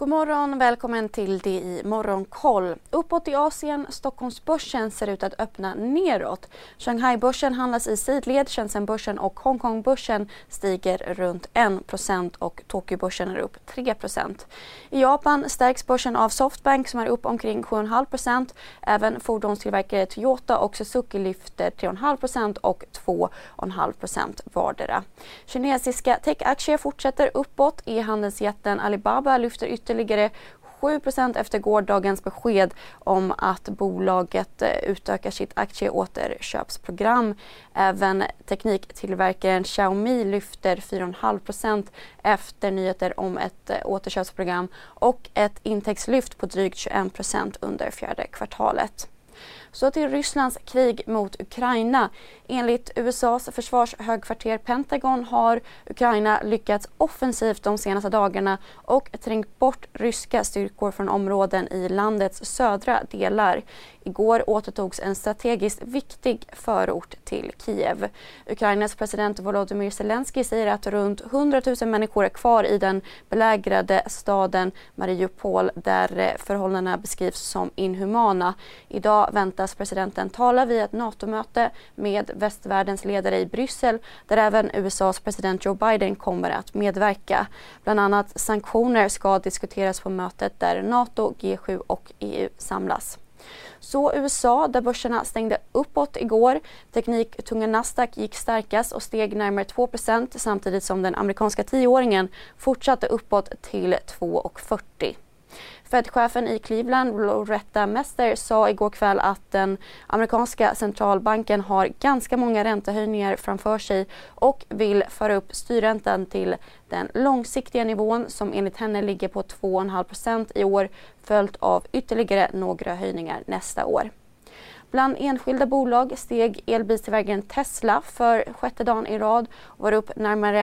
God morgon, välkommen till det i Morgonkoll. Uppåt i Asien, Stockholmsbörsen ser ut att öppna neråt. Shanghai-börsen handlas i sidled, Shenzhen-börsen och Hongkong-börsen stiger runt 1% och Tokyo-börsen är upp 3% I Japan stärks börsen av Softbank som är upp omkring 7,5% Även fordonstillverkare Toyota och Suzuki lyfter 3,5% och 2,5% vardera. Kinesiska techaktier fortsätter uppåt. E-handelsjätten Alibaba lyfter ytterligare ytterligare 7% efter gårdagens besked om att bolaget eh, utökar sitt aktieåterköpsprogram. Även tekniktillverkaren Xiaomi lyfter 4,5% efter nyheter om ett eh, återköpsprogram och ett intäktslyft på drygt 21% under fjärde kvartalet. Så till Rysslands krig mot Ukraina. Enligt USAs försvarshögkvarter Pentagon har Ukraina lyckats offensivt de senaste dagarna och trängt bort ryska styrkor från områden i landets södra delar. Igår återtogs en strategiskt viktig förort till Kiev. Ukrainas president Volodymyr Zelensky säger att runt 100 000 människor är kvar i den belägrade staden Mariupol där eh, förhållandena beskrivs som inhumana. Idag väntas presidenten tala vid ett NATO-möte med västvärldens ledare i Bryssel där även USAs president Joe Biden kommer att medverka. Bland annat sanktioner ska diskuteras på mötet där NATO, G7 och EU samlas. Så USA där börserna stängde uppåt igår. Tekniktunga Nasdaq gick starkast och steg närmare 2% samtidigt som den amerikanska tioåringen fortsatte uppåt till 2,40. Fed-chefen i Cleveland, Loretta Mester, sa igår kväll att den amerikanska centralbanken har ganska många räntehöjningar framför sig och vill föra upp styrräntan till den långsiktiga nivån som enligt henne ligger på 2,5% i år följt av ytterligare några höjningar nästa år. Bland enskilda bolag steg elbilstillverkaren Tesla för sjätte dagen i rad och var upp närmare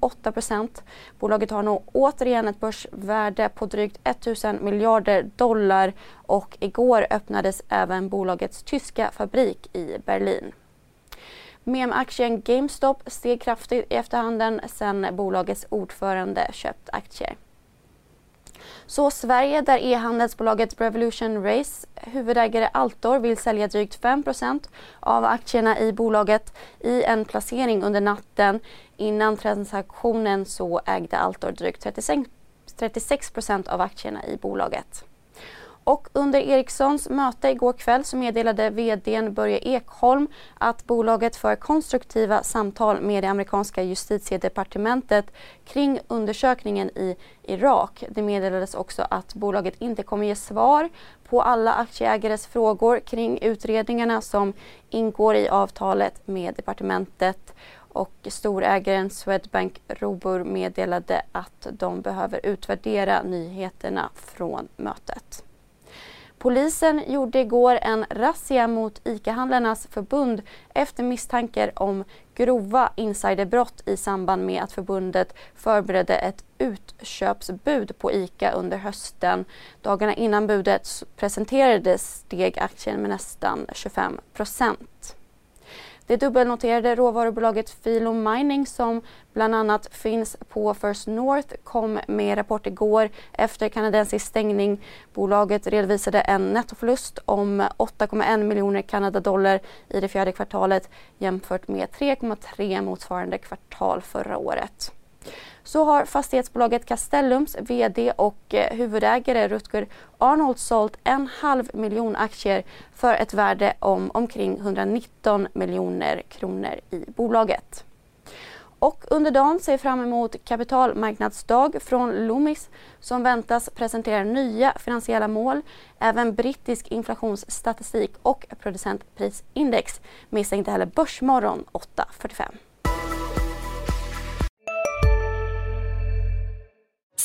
8 Bolaget har nu återigen ett börsvärde på drygt 1 000 miljarder dollar och igår öppnades även bolagets tyska fabrik i Berlin. Mem-aktien GameStop steg kraftigt i efterhanden sedan bolagets ordförande köpt aktier. Så Sverige, där e-handelsbolaget Revolution Race huvudägare Altor vill sälja drygt 5% av aktierna i bolaget i en placering under natten. Innan transaktionen så ägde Altor drygt 36, 36 av aktierna i bolaget. Och under Ericssons möte igår kväll så meddelade vd Börje Ekholm att bolaget för konstruktiva samtal med det amerikanska justitiedepartementet kring undersökningen i Irak. Det meddelades också att bolaget inte kommer ge svar på alla aktieägares frågor kring utredningarna som ingår i avtalet med departementet och storägaren Swedbank Robur meddelade att de behöver utvärdera nyheterna från mötet. Polisen gjorde igår en razzia mot ICA-handlarnas förbund efter misstankar om grova insiderbrott i samband med att förbundet förberedde ett utköpsbud på ICA under hösten. Dagarna innan budet presenterades steg aktien med nästan 25 procent. Det dubbelnoterade råvarubolaget Filo Mining som bland annat finns på First North kom med rapport igår efter kanadensisk stängning. Bolaget redovisade en nettoförlust om 8,1 miljoner Kanadadollar i det fjärde kvartalet jämfört med 3,3 motsvarande kvartal förra året så har fastighetsbolaget Castellums VD och eh, huvudägare Rutger Arnold sålt en halv miljon aktier för ett värde om omkring 119 miljoner kronor i bolaget. Och under dagen ser fram emot kapitalmarknadsdag från Loomis som väntas presentera nya finansiella mål, även brittisk inflationsstatistik och producentprisindex. Missa inte heller Börsmorgon 8.45.